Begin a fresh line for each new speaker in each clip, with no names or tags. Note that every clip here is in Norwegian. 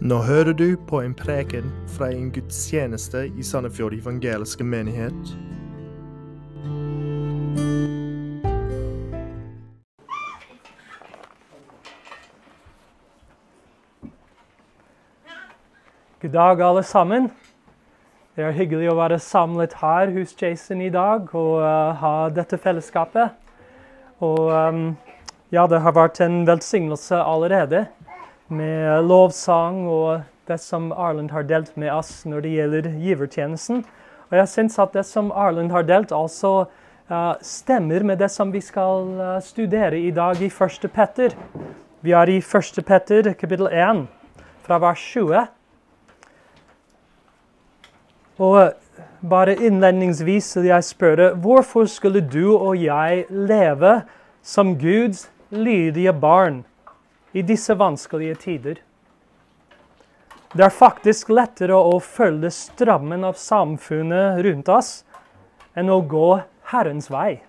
Nå hører du på en preken fra en gudstjeneste i Sandefjord evangeliske menighet.
God dag, alle sammen. Det er hyggelig å være samlet her hos Jason i dag og uh, ha dette fellesskapet. Og um, ja, det har vært en velsignelse allerede med lovsang og det som Arland har delt med oss når det gjelder givertjenesten. Og jeg syns at det som Arland har delt, altså stemmer med det som vi skal studere i dag i 1. Petter. Vi er i 1. Petter kapittel 1 fra vers 20. Og bare innledningsvis vil jeg spørre hvorfor skulle du og jeg leve som Guds lydige barn i disse vanskelige tider? Det er faktisk lettere å følge strammen av samfunnet rundt oss enn å gå Herrens vei.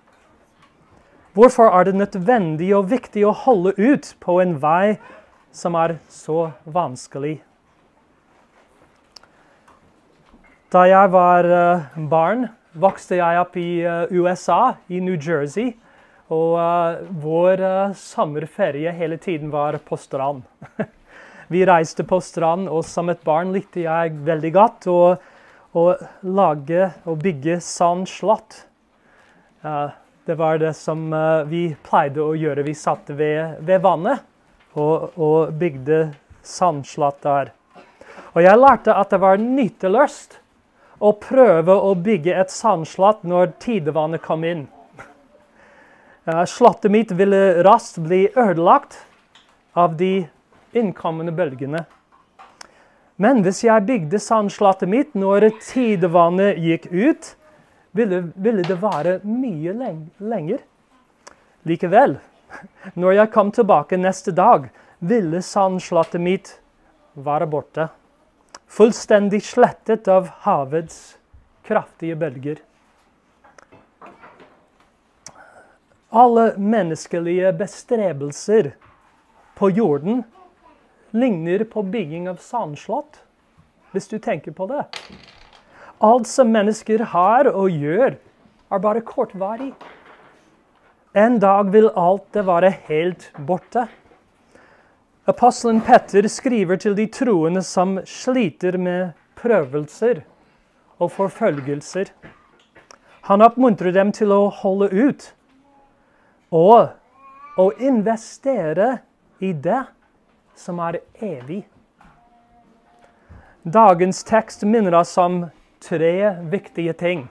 Hvorfor er det nødvendig og viktig å holde ut på en vei som er så vanskelig? Da jeg var uh, barn, vokste jeg opp i uh, USA, i New Jersey. Og uh, vår sommerferie hele tiden var på strand. Vi reiste på strand, og som et barn likte jeg veldig godt å, å lage og bygge sandslott. det var det som vi pleide å gjøre. Vi satt ved, ved vannet og, og bygde sandslott der. Og jeg lærte at det var nytteløst å prøve å bygge et sandslott når tidevannet kom inn. Slottet mitt ville raskt bli ødelagt av de innkommende bølgene. Men hvis jeg bygde sandslottet mitt når tidevannet gikk ut, ville, ville det være mye leng lenger. Likevel, når jeg kom tilbake neste dag, ville sandslottet mitt være borte fullstendig slettet av havets kraftige bølger. Alle menneskelige bestrebelser på jorden ligner på bygging av sandslott, hvis du tenker på det. Alt som mennesker har og gjør, er bare kortvarig. En dag vil alt det være helt borte. Apostelen Petter skriver til de troende som sliter med prøvelser og forfølgelser. Han oppmuntrer dem til å holde ut og å investere i det som er evig. Dagens tekst minner oss om tre viktige ting.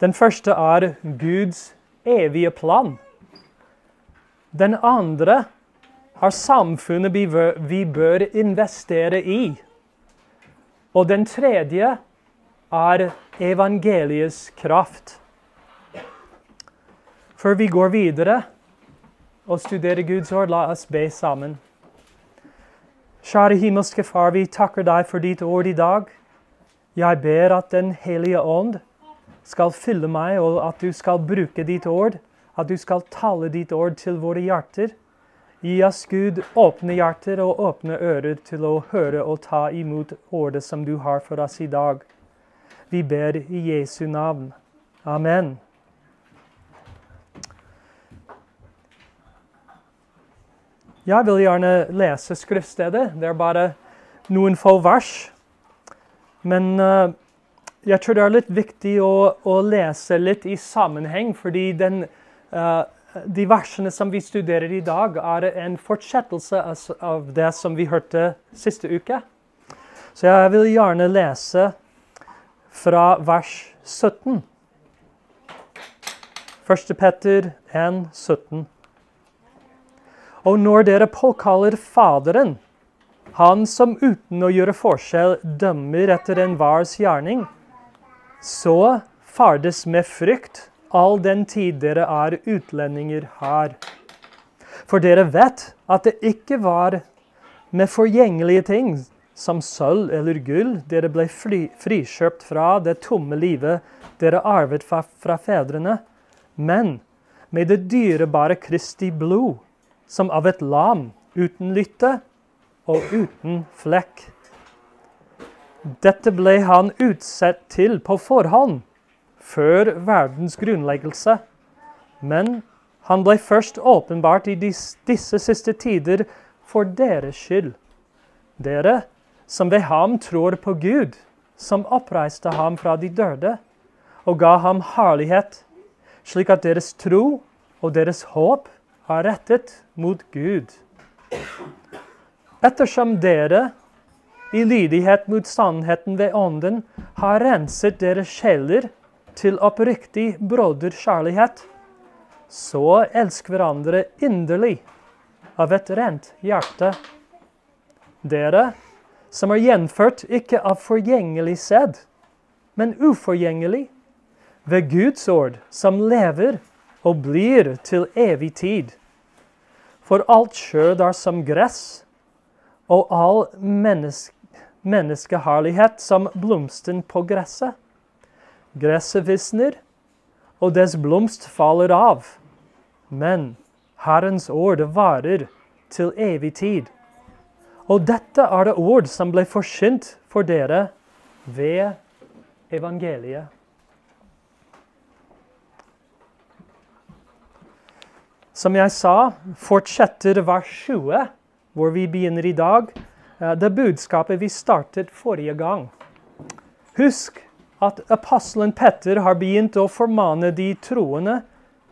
Den første er Guds evige plan. Den andre er samfunnet vi bør investere i. Og den tredje er evangeliets kraft. Før vi går videre og studerer Guds ord, la oss be sammen. Kjære himmelske Far, vi takker deg for ditt ord i dag. Jeg ber at Den hellige ånd skal fylle meg, og at du skal bruke ditt ord, at du skal tale ditt ord til våre hjerter. Gi oss, Gud, åpne hjerter og åpne ører til å høre og ta imot ordet som du har for oss i dag. Vi ber i Jesu navn. Amen. Jeg vil gjerne lese skriftstedet. Det er bare noen få vers. Men uh, jeg tror det er litt viktig å, å, lese litt i sammenheng, fordi den uh, de versene som vi studerer i dag, er en fortsettelse av det som vi hørte siste uke. Så jeg vil gjerne lese fra vers 17. 1. Petter 1, 17. Og når dere påkaller Faderen, han som uten å gjøre forskjell dømmer etter enhvers gjerning, så fardes med frykt all den tid dere er utlendinger her. For dere vet at det ikke var med forgjengelige ting som sølv eller gull dere ble fri, frikjøpt fra det tomme livet dere arvet fra, fra fedrene, men med det dyrebare Kristi blod, som av et lam uten lytte og uten flekk. Dette ble han utsett til på forhånd, før verdens grunnleggelse. Men han ble først åpenbart i dis, disse siste tider for deres skyld. Dere som ved ham tror på Gud, som oppreiste ham fra de døde og ga ham herlighet, slik at deres tro og deres håp er rettet mot Gud. Ettersom dere, i lydighet mot sannheten ved Ånden, har renset deres sjeler til oppriktig broderkjærlighet, så elsk hverandre inderlig av et rent hjerte. Dere som er gjenført ikke av forgjengelig sæd, men uforgjengelig, ved Guds ord, som lever og blir til evig tid. For alt skjød er som gress, og all menneske, menneskeherlighet som blomsten på gresset. Gresset visner, og dess blomst faller av. Men Herrens ord varer til evig tid. Og dette er det ord som ble forsynt for dere ved evangeliet. Som jeg sa, fortsetter vers 20, hvor vi begynner i dag, eh, det budskapet vi startet forrige gang. Husk at apostelen Petter har begynt å formane de troende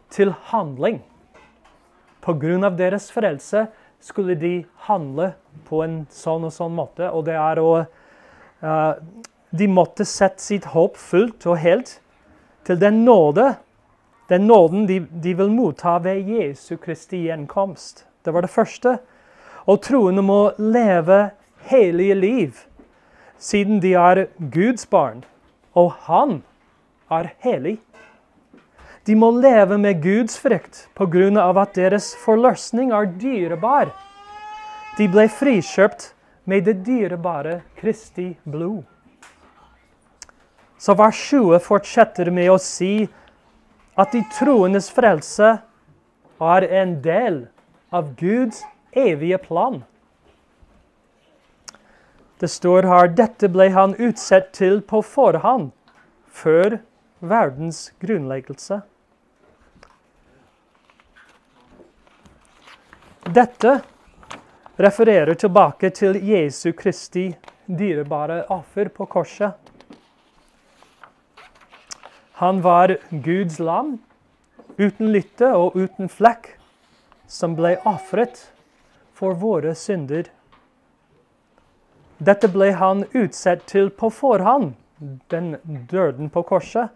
til handling. Av deres frelse skulle de handle på en sånn og sånn måte. Og det er å uh, De måtte sette sitt håp fullt og helt til den nåde den nåden de, de, vil motta ved Jesu Kristi gjenkomst. Det var det første. Og troende må leve hellige liv, siden de er Guds barn, og Han er hellig. De må leve med Guds frykt pga. at deres forløsning er dyrebar. De ble frikjøpt med det dyrebare Kristi blod. Så vers 20 fortsetter med å si at de troendes frelse er en del av Guds evige plan. Det står her dette ble han utsett til på forhånd, før verdens grunnleggelse. Dette refererer tilbake til Jesu Kristi dyrebare offer på korset. Han var Guds lam, uten lytte og uten flekk, som ble ofret for våre synder. Dette ble han utsatt til på forhånd, den døden på korset.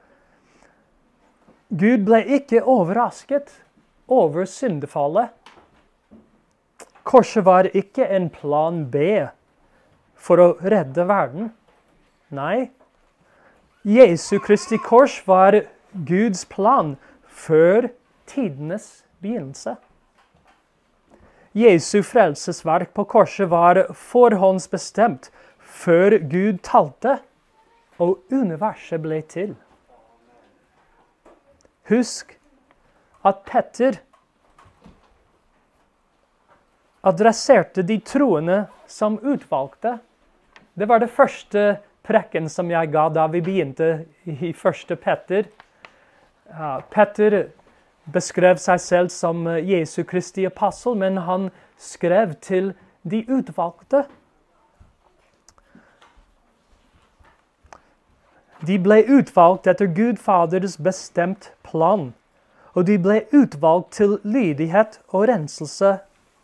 Gud ble ikke overrasket over syndefallet. Korset var ikke en plan B for å redde verden. Nei, Jesu Kristi kors var Guds plan før tidenes begynnelse. Jesu frelsesverk på korset var forhåndsbestemt før Gud talte og universet ble til. Husk at Petter adresserte de troende som utvalgte. Det var det første prekken som jeg ga da vi begynte i første Petter. Petter beskrev seg selv som eh, Jesu Kristi apostel, men han skrev til de utvalgte. De ble utvalgt etter Gud Faders bestemt plan. Og de ble utvalgt til lydighet og renselse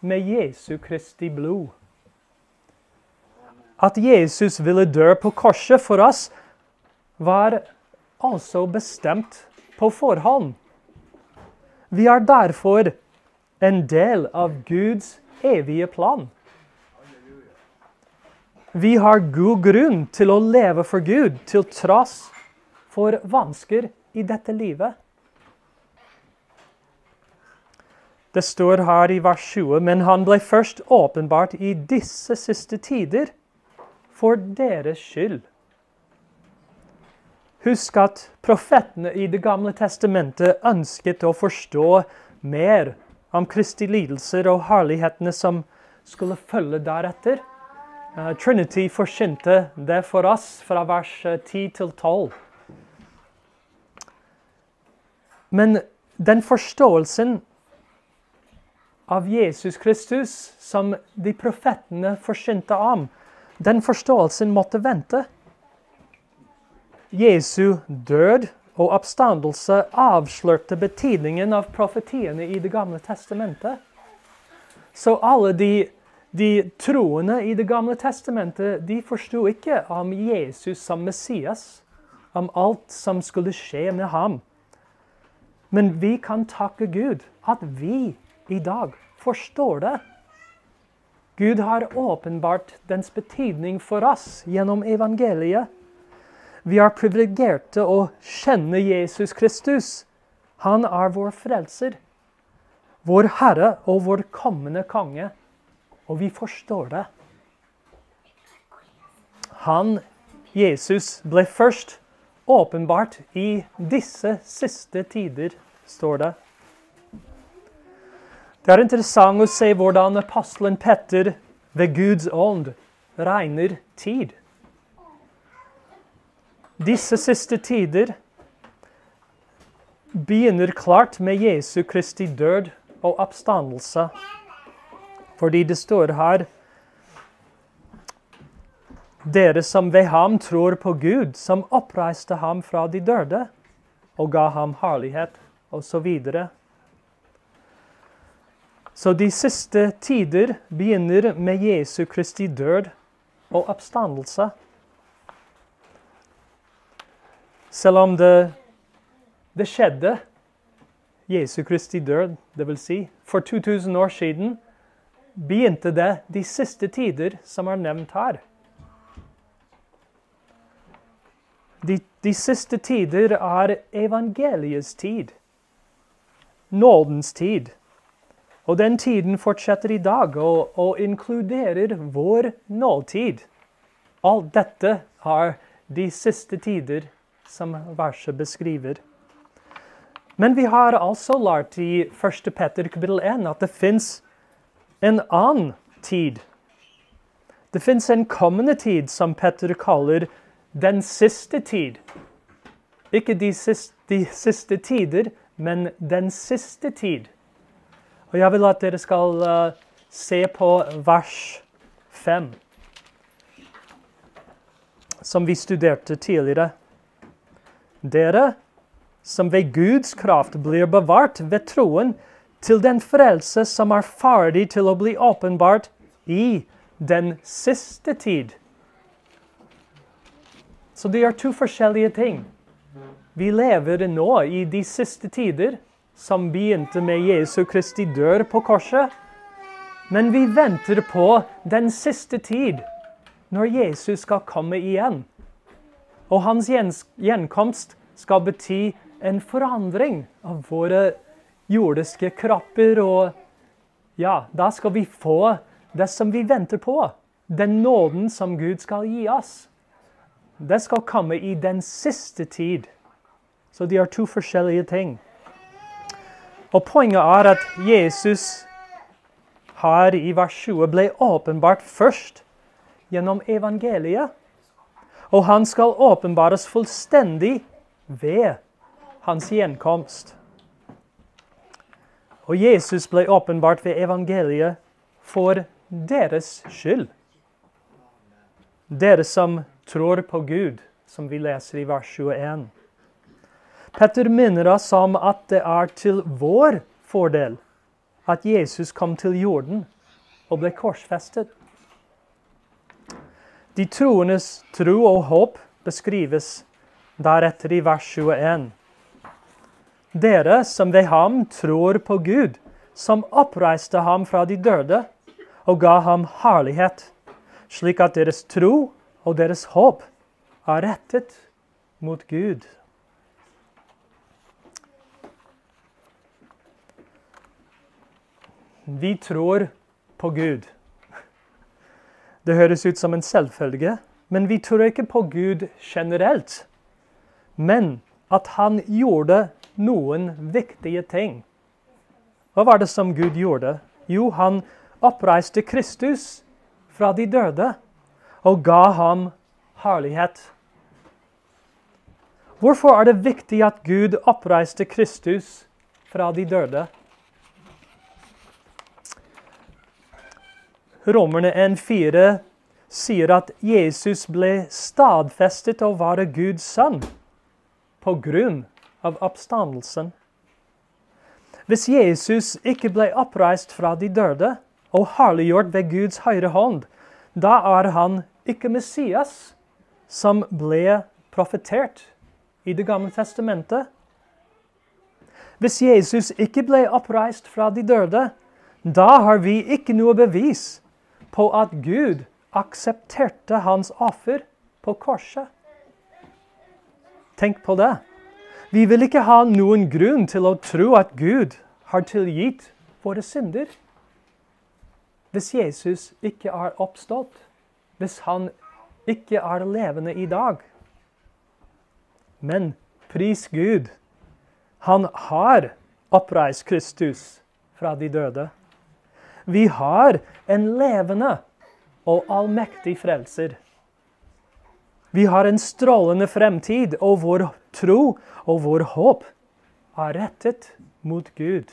med Jesu Kristi blod at Jesus ville dø på korset for oss, var altså bestemt på forhånd. Vi er derfor en del av Guds evige plan. Vi har god grunn til å leve for Gud til tross for vansker i dette livet. Det står her i vers 20, men han ble først åpenbart i disse siste tider for deres skyld. Husk at profetene i Det gamle testamentet ønsket å forstå mer om Kristi lidelser og herlighetene som skulle følge deretter. Eh, Trinity forsynte det for oss fra vers eh, 10 til 12. Men den forståelsen av Jesus Kristus som de profetene forsynte om, den forståelsen måtte vente. Jesu død og oppstandelse avslørte betydningen av profetiene i Det gamle testamentet. Så alle de, de troende i Det gamle testamentet de forsto ikke om Jesus som Messias, om alt som skulle skje med ham. Men vi kan takke Gud at vi i dag forstår det. Gud har åpenbart dens betydning for oss gjennom evangeliet. Vi er privilegerte å kjenne Jesus Kristus. Han er vår frelser, vår Herre og vår kommende konge. Og vi forstår det. Han, Jesus, ble først åpenbart i disse siste tider, står det. Det er interessant å se hvordan apostelen Petter ved Guds ånd regner tid. Disse siste tider begynner klart med Jesu Kristi død og oppstandelse. Fordi det står her Dere som ved ham tror på Gud, som oppreiste ham fra de døde og ga ham herlighet, osv. Så, de siste tider begynner med Jesu Kristi død og oppstandelse. Selv om det, det skjedde, Jesu Kristi død, dvs. Si, for 2000 år siden, begynte det de siste tider som er nevnt her. De, de siste tider er evangeliets tid. Nådens tid. Og den tiden fortsetter i dag og, og inkluderer vår nåtid. Alt dette er de siste tider som verset beskriver. Men vi har altså lært i 1. Petter kapittel 1 at det fins en annen tid. Det fins en kommende tid som Petter kaller den siste tid. Ikke de siste, de siste tider, men den siste tid. Og jeg vil at dere skal uh, se på vers 5, som vi studerte tidligere. Dere som ved Guds kraft blir bevart ved troen til den frelse som er ferdig til å bli åpenbart i den siste tid. Så det er to forskjellige ting. Vi lever nå i de siste tider, som begynte med Jesu Kristi dør på korset. Men vi venter på den siste tid, når Jesus skal komme igjen. Og hans gjenkomst skal bety en forandring av våre jordiske kropper. Og ja, da skal vi få det som vi venter på. Den nåden som Gud skal gi oss. Det skal komme i den siste tid. Så de er to forskjellige ting. Og Poenget er at Jesus her i vers 20 ble åpenbart først gjennom evangeliet. Og han skal åpenbares fullstendig ved hans gjenkomst. Og Jesus ble åpenbart ved evangeliet for deres skyld. Dere som tror på Gud, som vi leser i vers 21. Petter minner oss om at det er til vår fordel at Jesus kom til jorden og ble korsfestet. De troendes tro og håp beskrives deretter i vers 21. Dere som ved ham tror på Gud, som oppreiste ham fra de døde og ga ham herlighet, slik at deres tro og deres håp er rettet mot Gud. Vi tror på Gud. Det høres ut som en selvfølge, men vi tror ikke på Gud generelt. Men at han gjorde noen viktige ting. Hva var det som Gud gjorde? Jo, han oppreiste Kristus fra de døde. og ga ham herlighet. Hvorfor er det viktig at Gud oppreiste Kristus fra de døde? Romerne 1,4 sier at Jesus ble stadfestet å være Guds sønn på grunn av oppstandelsen. Hvis Jesus ikke ble oppreist fra de døde og herliggjort ved Guds høyre hånd, da er han ikke Messias, som ble profetert i Det gamle testamentet. Hvis Jesus ikke ble oppreist fra de døde, da har vi ikke noe bevis på at Gud aksepterte hans offer på korset. Tenk på det. Vi vil ikke ha noen grunn til å tro at Gud har tilgitt våre synder. Hvis Jesus ikke er oppstått, hvis han ikke er levende i dag. Men pris Gud, han har oppreist Kristus fra de døde. Vi har en levende og allmektig frelser. Vi har en strålende fremtid, og vår tro og vår håp er rettet mot Gud.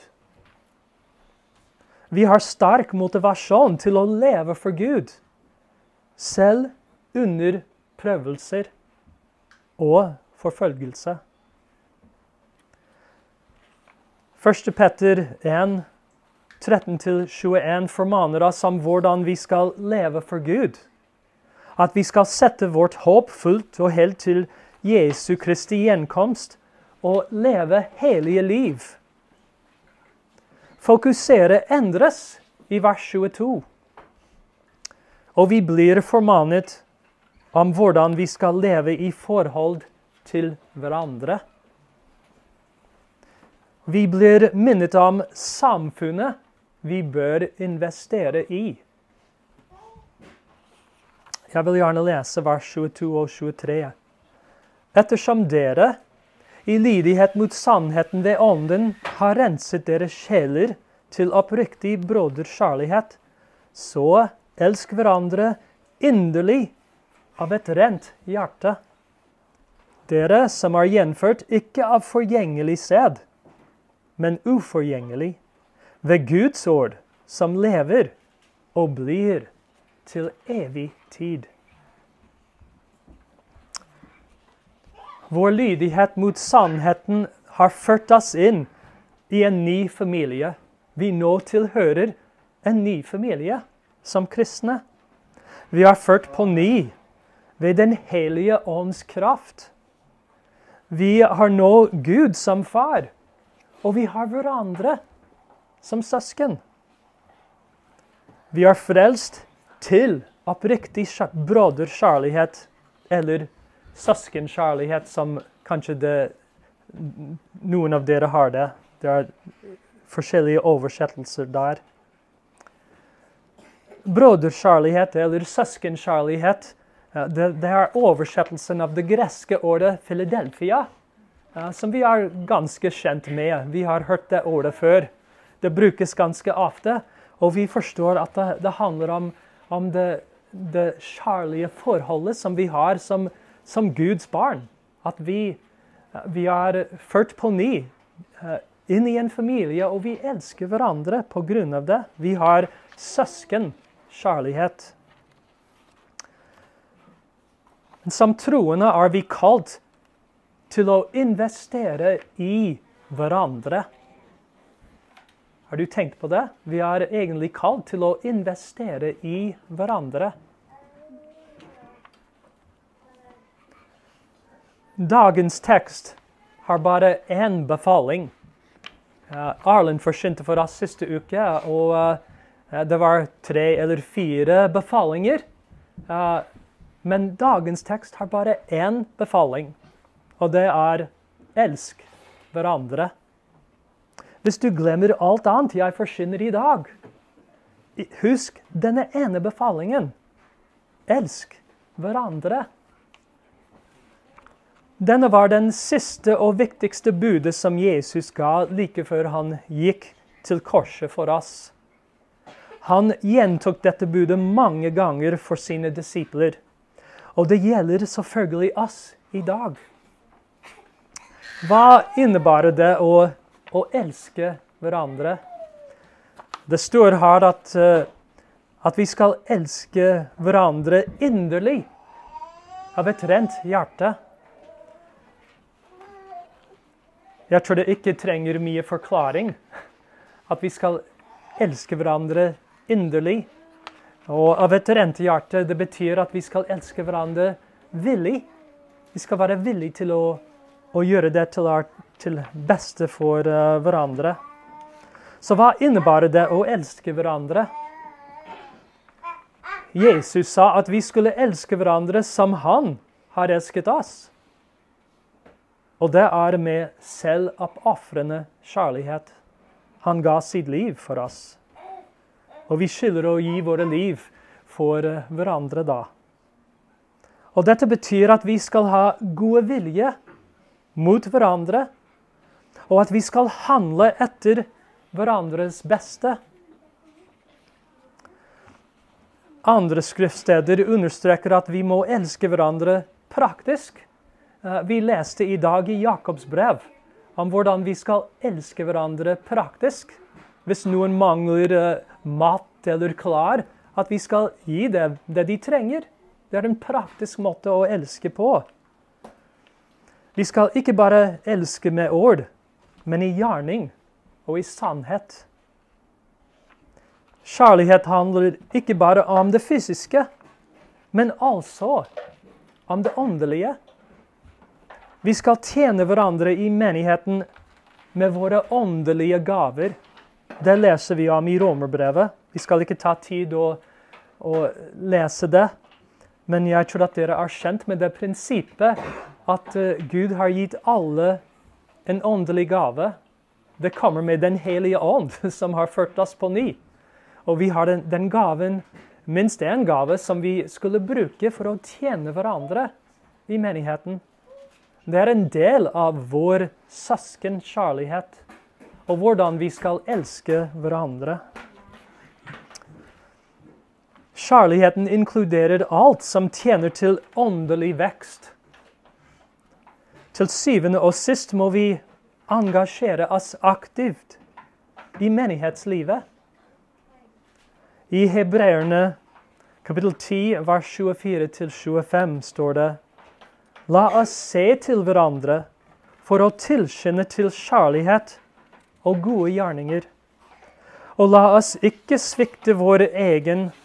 Vi har sterk motivasjon til å leve for Gud, selv under prøvelser og forfølgelse. 1. Petter 1, 13-21 formaner oss om hvordan vi skal leve for Gud. At vi skal sette vårt håp fullt og helt til Jesu Kristi gjenkomst og leve hellige liv. Fokusere endres i vers 22. Og vi blir formanet om hvordan vi skal leve i forhold til hverandre. Vi blir minnet om samfunnet vi bør investere i. Jeg vil gjerne lese vers 22 og 23. Ettersom dere, i lydighet mot sannheten ved Ånden, har renset deres sjeler til oppriktig broderkjærlighet, så elsk hverandre inderlig av et rent hjerte. Dere som er gjenført ikke av forgjengelig sæd, men uforgjengelig, ved Guds ord, som lever og blir til evig tid. Vår lydighet mot sannheten har ført oss inn i en ny familie. Vi nå tilhører en ny familie som kristne. Vi har ført på ny ved Den hellige ånds kraft. Vi har nå Gud som far, og vi har hverandre som søsken. Vi er frelst til oppriktig broderkjærlighet, eller søskenkjærlighet, som kanskje det, noen av dere har det. Det er forskjellige oversettelser der. Broderkjærlighet eller søskenkjærlighet det, det, er oversettelsen av det greske ordet Philadelphia, som vi er ganske kjent med. Vi har hørt det ordet før. Det brukes ganske ofte, og vi forstår at det, det handler om, om det, det kjærlige forholdet som vi har som, som Guds barn. At vi, vi er ført på ny eh, inn i en familie, og vi elsker hverandre pga. det. Vi har søskenkjærlighet. Som troende er vi kalt til å investere i hverandre. Har du tenkt på det? Vi er egentlig kalt til å investere i hverandre. Dagens tekst har bare én befaling. Arlen forsynte for oss siste uke, og uh, det var tre eller fire befalinger. Men dagens tekst har bare én befaling, og det er 'elsk hverandre'. Hvis du glemmer alt annet jeg forsyner i dag, husk denne ene befalingen. Elsk hverandre. Denne var den siste og viktigste budet som Jesus ga like før han gikk til korset for oss. Han gjentok dette budet mange ganger for sine disipler. Og det gjelder selvfølgelig oss i dag. Hva innebar det å, å elske hverandre? Det står her at, uh, at vi skal elske hverandre inderlig, av et rent hjerte. Jeg tror det ikke trenger mye forklaring at vi skal elske hverandre inderlig. Og av et rent hjerte, det betyr at vi skal elske hverandre villig. Vi skal være villige til å, å gjøre det til, til beste for uh, hverandre. Så hva innebar det å elske hverandre? Jesus sa at vi skulle elske hverandre som han har elsket oss. Og det er med selvoppofrende kjærlighet. Han ga sitt liv for oss. Og vi skylder å gi våre liv for eh, hverandre da. Og dette betyr at vi skal ha gode vilje mot hverandre, og at vi skal handle etter hverandres beste. Andre skriftsteder understreker at vi må elske hverandre praktisk. Eh, vi leste i dag i Jakobs brev om hvordan vi skal elske hverandre praktisk. Hvis noen mangler uh, mat eller klær, at vi skal gi dem det de trenger. Det er en praktisk måte å elske på. Vi skal ikke bare elske med ord, men i gjerning og i sannhet. Kjærlighet handler ikke bare om det fysiske, men altså om det åndelige. Vi skal tjene hverandre i menigheten med våre åndelige gaver. Det leser vi om i romerbrevet. Vi skal ikke ta tid å, å lese det. Men jeg tror at dere er kjent med det prinsippet at uh, Gud har gitt alle en åndelig gave. Det kommer med Den hellige ånd, som har ført oss på ny. Og vi har den, den gaven, minst én gave, som vi skulle bruke for å tjene hverandre i menigheten. Det er en del av vår søskenkjærlighet og hvordan vi skal elske hverandre. Kjærligheten inkluderer alt som tjener til åndelig vekst. Til syvende og sist må vi engasjere oss aktivt i menighetslivet. I Hebreerne kapittel 10, vers 24-25 står det La oss se til hverandre for å tilskynde til kjærlighet og gode gjerninger. Og la oss ikke svikte vår egen Oi,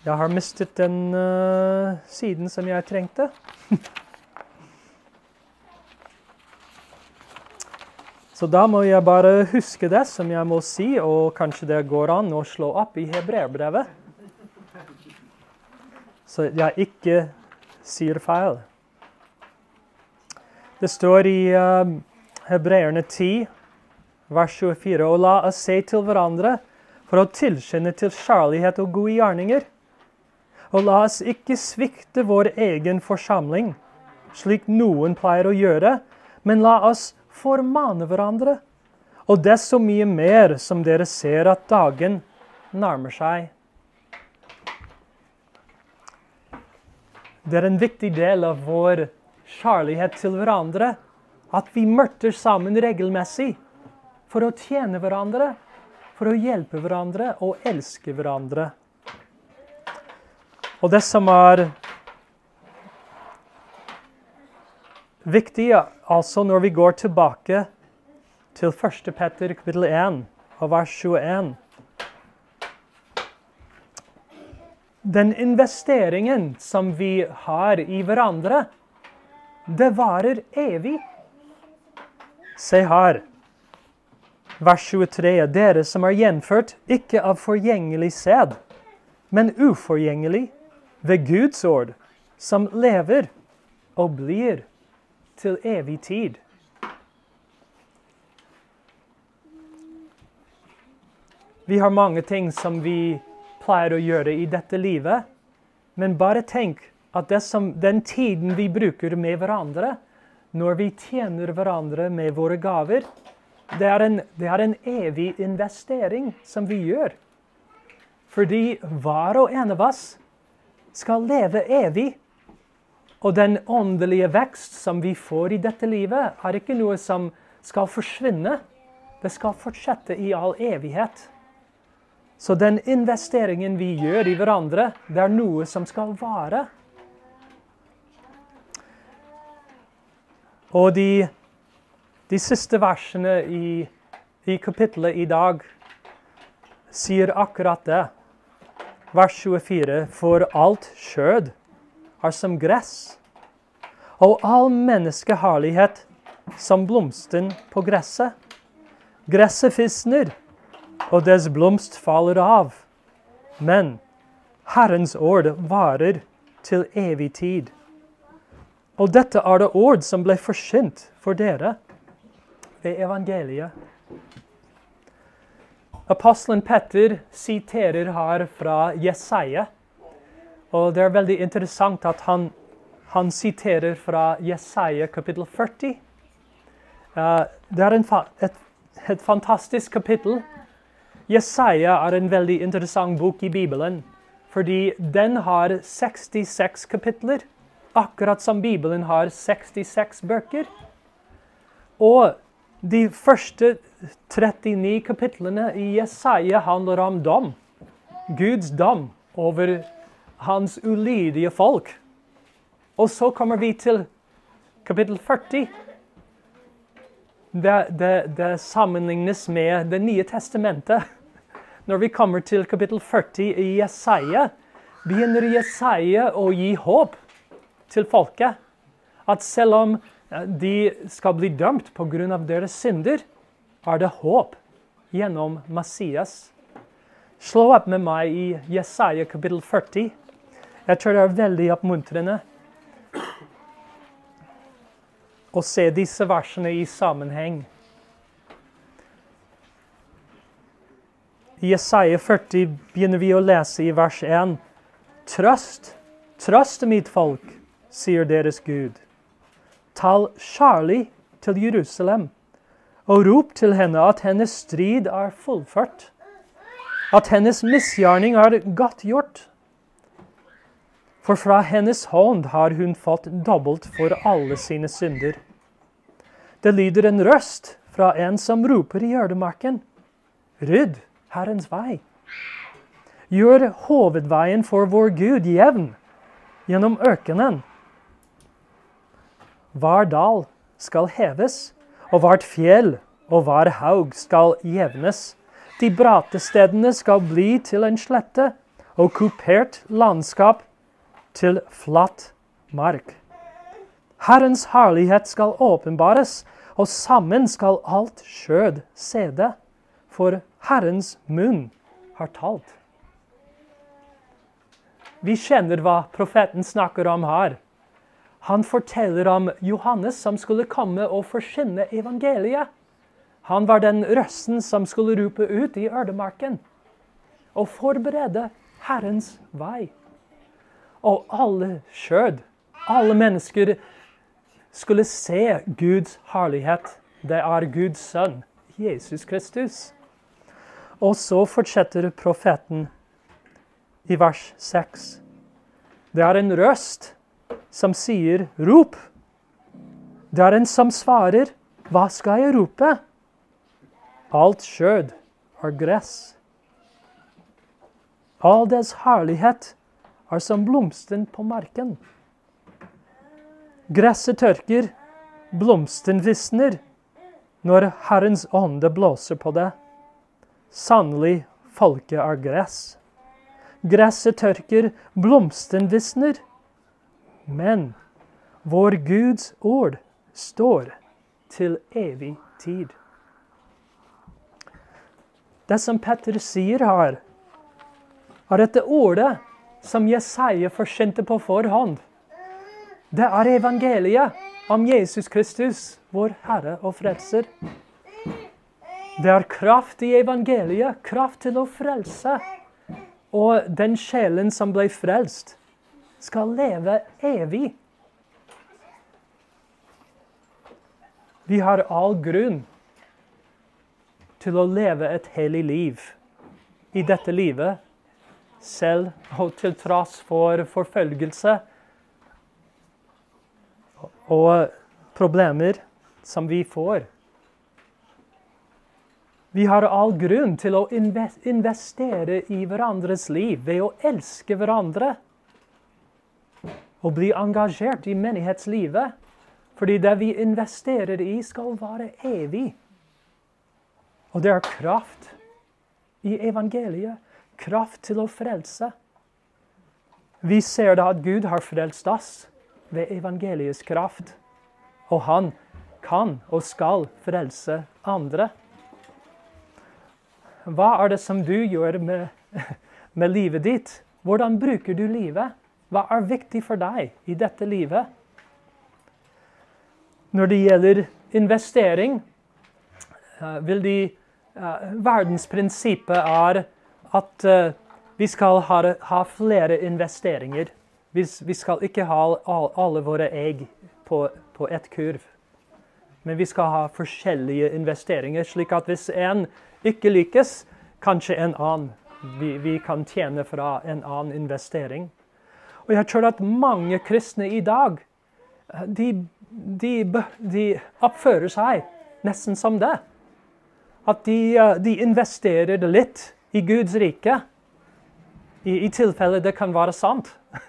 jeg har mistet den uh, siden som jeg trengte. Så da må jeg bare huske det som jeg må si, og kanskje det går an å slå opp i hebreerbrevet. Så jeg ikke sier feil. Det står i uh, Hebreerne 10, vers 24.: Og la oss se til hverandre for å tilskynde til kjærlighet og gode gjerninger. Og la oss ikke svikte vår egen forsamling, slik noen pleier å gjøre, men la oss formane hverandre. Og desto mye mer som dere ser at dagen nærmer seg. Det er en viktig del av vår kjærlighet til hverandre at vi møter sammen regelmessig for å tjene hverandre, for å hjelpe hverandre og elske hverandre. Og det som er viktig altså når vi går tilbake til 1. Petter kapittel 1 og vers 21 Den investeringen som vi har i hverandre, det varer evig. Se her. Vers 23. Dere som er gjenført, ikke av forgjengelig sæd, men uforgjengelig, ved Guds ord, som lever og blir til evig tid. Vi har mange ting som vi pleier å gjøre i dette livet. Men bare tenk at som, den tiden vi bruker med hverandre, når vi tjener hverandre med våre gaver, det er, en, det er en evig investering som vi gjør. Fordi hver og en av oss skal leve evig. Og den åndelige vekst som vi får i dette livet, er ikke noe som skal forsvinne. Det skal fortsette i all evighet. Så den investeringen vi gjør i hverandre, det er noe som skal vare. Og de, de siste versene i, i kapittelet i dag sier akkurat det. Vers 24.: For alt skjød er som gress, og all menneskeherlighet som blomsten på gresset. Gresset fisner, og dess blomst faller av. Men Herrens ord varer til evig tid. Og dette er det ord som ble forsynt for dere ved evangeliet. Apostelen Petter siterer her fra Jesaja. Og det er veldig interessant at han, han siterer fra Jesaja kapittel 40. Uh, det er fa et, et fantastisk kapittel Jesaja er en veldig interessant bok i Bibelen, fordi den har 66 kapitler, akkurat som Bibelen har 66 bøker. Og de første 39 kapitlene i Jesaja handler om dom. Guds dom over hans ulydige folk. Og så kommer vi til kapittel 40. Det, det, det sammenlignes med Det nye testamentet når vi kommer til kapittel 40 i Jesaja, begynner Jesaja å gi håp til folket. At selv om de skal bli dømt pga. deres synder, er det håp gjennom Messias. Slå opp med meg i Jesaja kapittel 40. Jeg tror det er veldig oppmuntrende å se disse versene i sammenheng. I Jesaja 40 begynner vi å lese i vers 1. Trøst, trøst mitt folk, sier deres Gud. Tal Charlie til Jerusalem, og rop til henne at hennes strid er fullført, at hennes misgjerning er godt gjort. For fra hennes hånd har hun fått dobbelt for alle sine synder. Det lyder en røst fra en som roper i ødemarken. Rydd, Herrens vei. Gjør hovedveien for vår Gud jevn gjennom ørkenen. Hver dal skal heves, og hvert fjell og hver haug skal jevnes. De brate stedene skal bli til en slette, og kupert landskap til flatt mark. Herrens herlighet skal åpenbares, og sammen skal alt skjød se det for Herrens munn har talt. Vi kjenner hva profeten snakker om her. Han forteller om Johannes som skulle komme og forkynne evangeliet. Han var den røsten som skulle rope ut i ødemarken og forberede Herrens vei. Og alle skjød, alle mennesker, skulle se Guds herlighet. Det er Guds sønn, Jesus Kristus. Og så fortsetter profeten i vers 6. Det er en røst som sier 'rop'. Det er en som svarer 'hva skal jeg rope'? Alt skjød er gress. All dess herlighet er som blomsten på marken. Gresset tørker, blomsten visner, når Herrens ånde blåser på det. Sannelig, folket er gress. Gresset tørker, blomsten visner. Men vår Guds ord står til evig tid. Det som Petter sier her, er dette ordet som Jesaja forkjente på forhånd. Det er evangeliet om Jesus Kristus, vår Herre og Frelser. Det er kraft i evangeliet, kraft til å frelse. Og den sjelen som ble frelst, skal leve evig. Vi har all grunn til å leve et hellig liv i dette livet, selv og til tross for forfølgelse og problemer som vi får. Vi har all grunn til å investere i hverandres liv ved å elske hverandre. Og bli engasjert i menighetslivet. Fordi det vi investerer i, skal være evig. Og det er kraft i evangeliet. Kraft til å frelse. Vi ser da at Gud har frelst oss ved evangeliets kraft. Og han kan og skal frelse andre. Hva er det som du gjør med, med livet ditt? Hvordan bruker du livet? Hva er viktig for deg i dette livet? Når det gjelder investering, eh, vil de uh, Verdensprinsippet er at uh, vi skal ha, flere investeringer. Vi, vi skal ikke ha alle våre egg på, på ett kurv. Men vi skal ha forskjellige investeringer, slik at hvis en ikke lykkes, kanskje en annen vi, vi kan tjene fra en annen investering. Og jeg tror at mange kristne i dag de, de, de oppfører seg nesten som det. At de, de investerer litt i Guds rike. I, i tilfelle det kan være sant.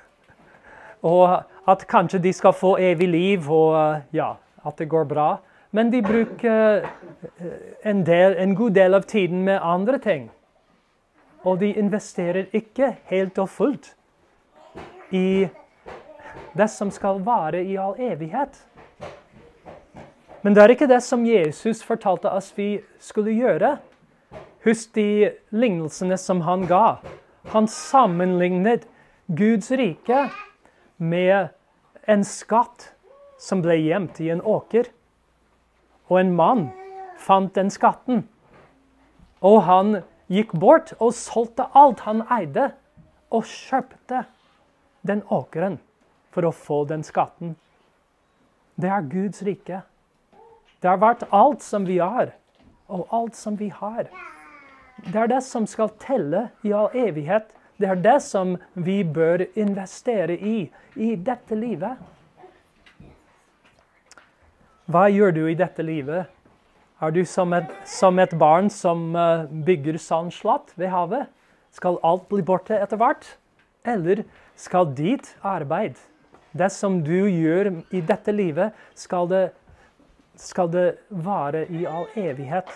og at kanskje de skal få evig liv, og ja, at det går bra. Men de bruker en, del, en god del av tiden med andre ting. Og de investerer ikke helt og fullt i det som skal vare i all evighet. Men det er ikke det som Jesus fortalte oss vi skulle gjøre. Husk de lignelsene som han ga. Han sammenlignet Guds rike med en skatt som ble gjemt i en åker. Og en mann fant den skatten. Og han gikk bort og solgte alt han eide, og kjøpte den åkeren for å få den skatten. Det er Guds rike. Det har vært alt som vi har, og alt som vi har. Det er det som skal telle i all evighet. Det er det som vi bør investere i i dette livet. Hva gjør du i dette livet? Er du som et, som et barn som uh, bygger sandslott ved havet? Skal alt bli borte etter hvert? Eller skal ditt arbeid, det som du gjør i dette livet, skal det, skal det vare i all evighet?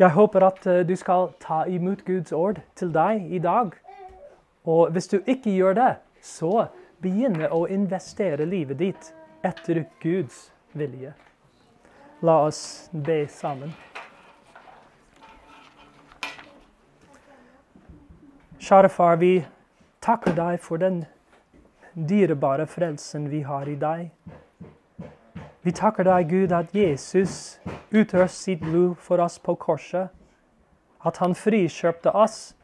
Jeg håper at uh, du skal ta imot Guds ord til deg i dag. Og hvis du ikke gjør det, så begynne å investere livet ditt etter Guds vilje. La oss be sammen. Kjære far, vi takker deg for den dyrebare frelsen vi har i deg. Vi takker deg, Gud, at Jesus utøste sitt blod for oss på korset. At han frikjøpte oss,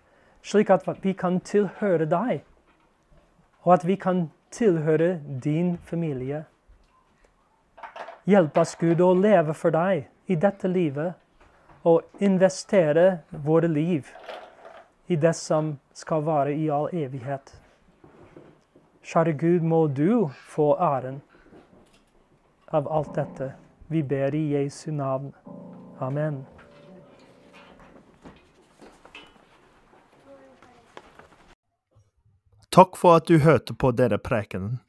slik at vi kan tilhøre deg. Og at vi kan tilhøre din familie. Hjelp oss, Gud, å leve for deg i dette livet og investere våre liv i det som skal vare i all evighet. Kjære Gud, må du få æren av alt dette. Vi ber i Jesu navn. Amen.
Takk for at du hørte på denne prekenen.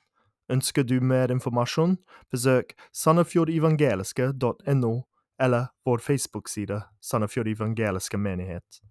Ønsker du mer informasjon, besøk sandefjordevangeliske.no eller vår Facebook-side Sandefjord evangeliske menighet.